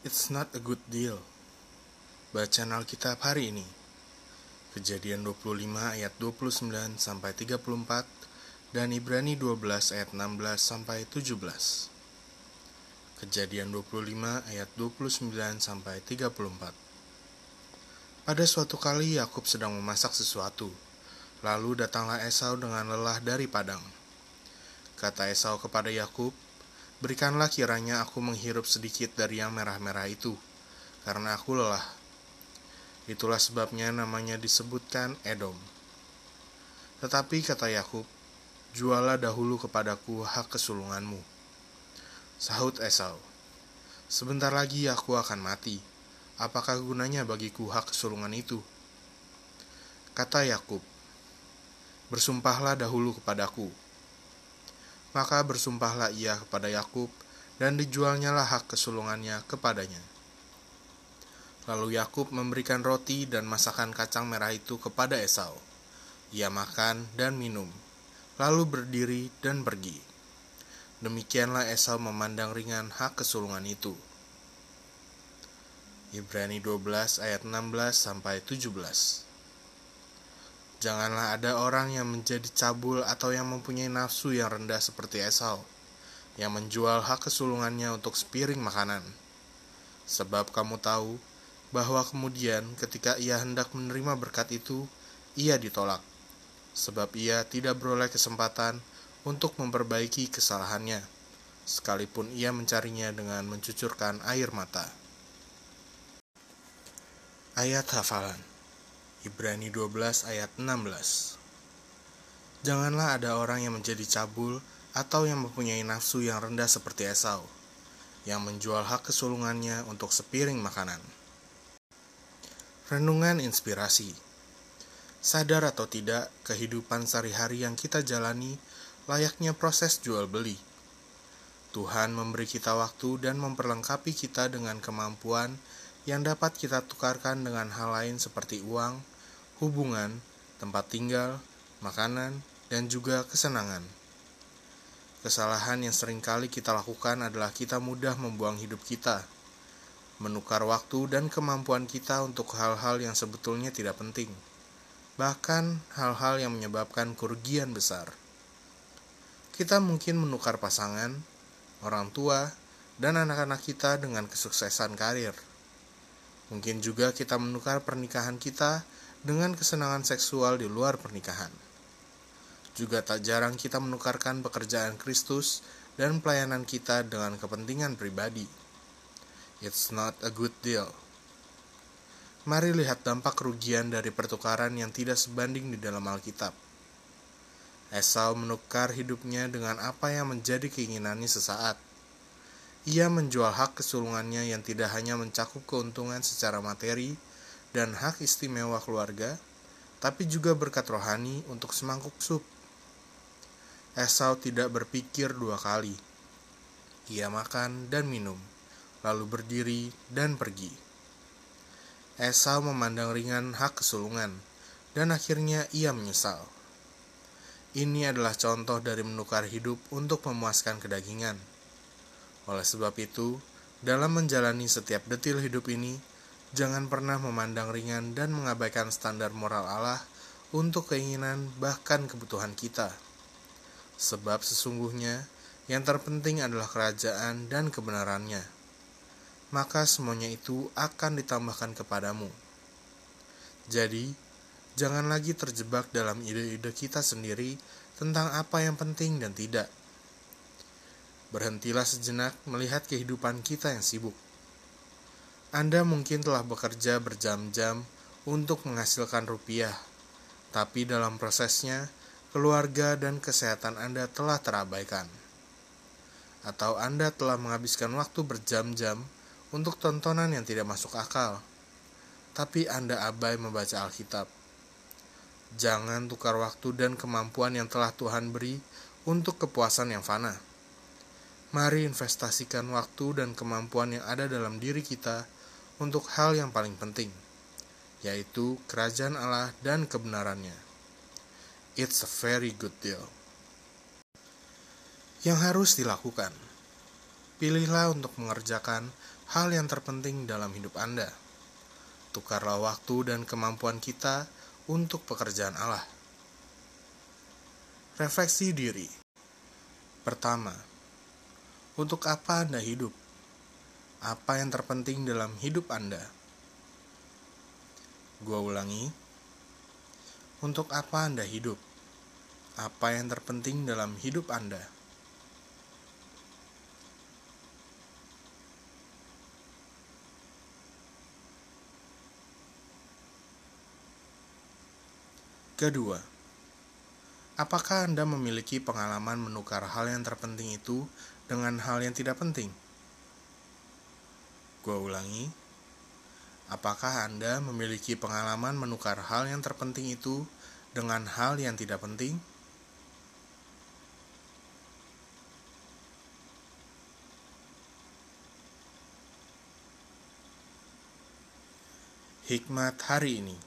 It's not a good deal. Bacaan Alkitab hari ini. Kejadian 25 ayat 29 sampai 34 dan Ibrani 12 ayat 16 sampai 17. Kejadian 25 ayat 29 sampai 34. Pada suatu kali Yakub sedang memasak sesuatu. Lalu datanglah Esau dengan lelah dari padang. Kata Esau kepada Yakub, Berikanlah kiranya aku menghirup sedikit dari yang merah-merah itu, karena aku lelah. Itulah sebabnya namanya disebutkan Edom. Tetapi kata Yakub, jualah dahulu kepadaku hak kesulunganmu. Sahut Esau, sebentar lagi aku akan mati. Apakah gunanya bagiku hak kesulungan itu? Kata Yakub, bersumpahlah dahulu kepadaku, maka bersumpahlah ia kepada Yakub, dan dijualnyalah hak kesulungannya kepadanya. Lalu Yakub memberikan roti dan masakan kacang merah itu kepada Esau. Ia makan dan minum, lalu berdiri dan pergi. Demikianlah Esau memandang ringan hak kesulungan itu. Ibrani 12 ayat 16 sampai 17. Janganlah ada orang yang menjadi cabul atau yang mempunyai nafsu yang rendah seperti Esau, yang menjual hak kesulungannya untuk sepiring makanan. Sebab kamu tahu bahwa kemudian ketika ia hendak menerima berkat itu, ia ditolak. Sebab ia tidak beroleh kesempatan untuk memperbaiki kesalahannya, sekalipun ia mencarinya dengan mencucurkan air mata. Ayat hafalan Ibrani 12 ayat 16 Janganlah ada orang yang menjadi cabul atau yang mempunyai nafsu yang rendah seperti Esau, yang menjual hak kesulungannya untuk sepiring makanan. Renungan inspirasi Sadar atau tidak, kehidupan sehari-hari yang kita jalani layaknya proses jual beli. Tuhan memberi kita waktu dan memperlengkapi kita dengan kemampuan yang dapat kita tukarkan dengan hal lain seperti uang, hubungan, tempat tinggal, makanan, dan juga kesenangan. Kesalahan yang sering kali kita lakukan adalah kita mudah membuang hidup kita, menukar waktu dan kemampuan kita untuk hal-hal yang sebetulnya tidak penting, bahkan hal-hal yang menyebabkan kerugian besar. Kita mungkin menukar pasangan, orang tua, dan anak-anak kita dengan kesuksesan karir Mungkin juga kita menukar pernikahan kita dengan kesenangan seksual di luar pernikahan. Juga tak jarang kita menukarkan pekerjaan Kristus dan pelayanan kita dengan kepentingan pribadi. It's not a good deal. Mari lihat dampak kerugian dari pertukaran yang tidak sebanding di dalam Alkitab. Esau menukar hidupnya dengan apa yang menjadi keinginannya sesaat ia menjual hak kesulungannya yang tidak hanya mencakup keuntungan secara materi dan hak istimewa keluarga, tapi juga berkat rohani untuk semangkuk sup. Esau tidak berpikir dua kali. Ia makan dan minum, lalu berdiri dan pergi. Esau memandang ringan hak kesulungan, dan akhirnya ia menyesal. Ini adalah contoh dari menukar hidup untuk memuaskan kedagingan oleh sebab itu, dalam menjalani setiap detil hidup ini, jangan pernah memandang ringan dan mengabaikan standar moral Allah untuk keinginan bahkan kebutuhan kita. Sebab sesungguhnya yang terpenting adalah kerajaan dan kebenarannya. Maka semuanya itu akan ditambahkan kepadamu. Jadi, jangan lagi terjebak dalam ide-ide kita sendiri tentang apa yang penting dan tidak Berhentilah sejenak melihat kehidupan kita yang sibuk. Anda mungkin telah bekerja berjam-jam untuk menghasilkan rupiah, tapi dalam prosesnya keluarga dan kesehatan Anda telah terabaikan. Atau Anda telah menghabiskan waktu berjam-jam untuk tontonan yang tidak masuk akal, tapi Anda abai membaca Alkitab. Jangan tukar waktu dan kemampuan yang telah Tuhan beri untuk kepuasan yang fana Mari investasikan waktu dan kemampuan yang ada dalam diri kita untuk hal yang paling penting, yaitu kerajaan Allah dan kebenarannya. It's a very good deal. Yang harus dilakukan, pilihlah untuk mengerjakan hal yang terpenting dalam hidup Anda. Tukarlah waktu dan kemampuan kita untuk pekerjaan Allah. Refleksi diri. Pertama, untuk apa Anda hidup? Apa yang terpenting dalam hidup Anda? Gua ulangi. Untuk apa Anda hidup? Apa yang terpenting dalam hidup Anda? Kedua, apakah Anda memiliki pengalaman menukar hal yang terpenting itu dengan hal yang tidak penting? Gua ulangi, apakah Anda memiliki pengalaman menukar hal yang terpenting itu dengan hal yang tidak penting? Hikmat hari ini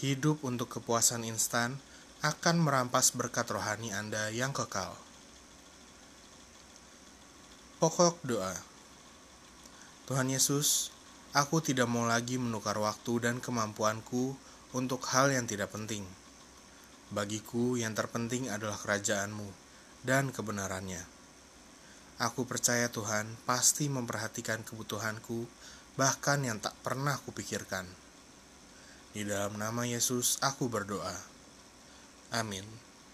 hidup untuk kepuasan instan akan merampas berkat rohani Anda yang kekal. Pokok doa Tuhan Yesus, aku tidak mau lagi menukar waktu dan kemampuanku untuk hal yang tidak penting. Bagiku yang terpenting adalah kerajaanmu dan kebenarannya. Aku percaya Tuhan pasti memperhatikan kebutuhanku, bahkan yang tak pernah kupikirkan. Di dalam nama Yesus aku berdoa. Amin.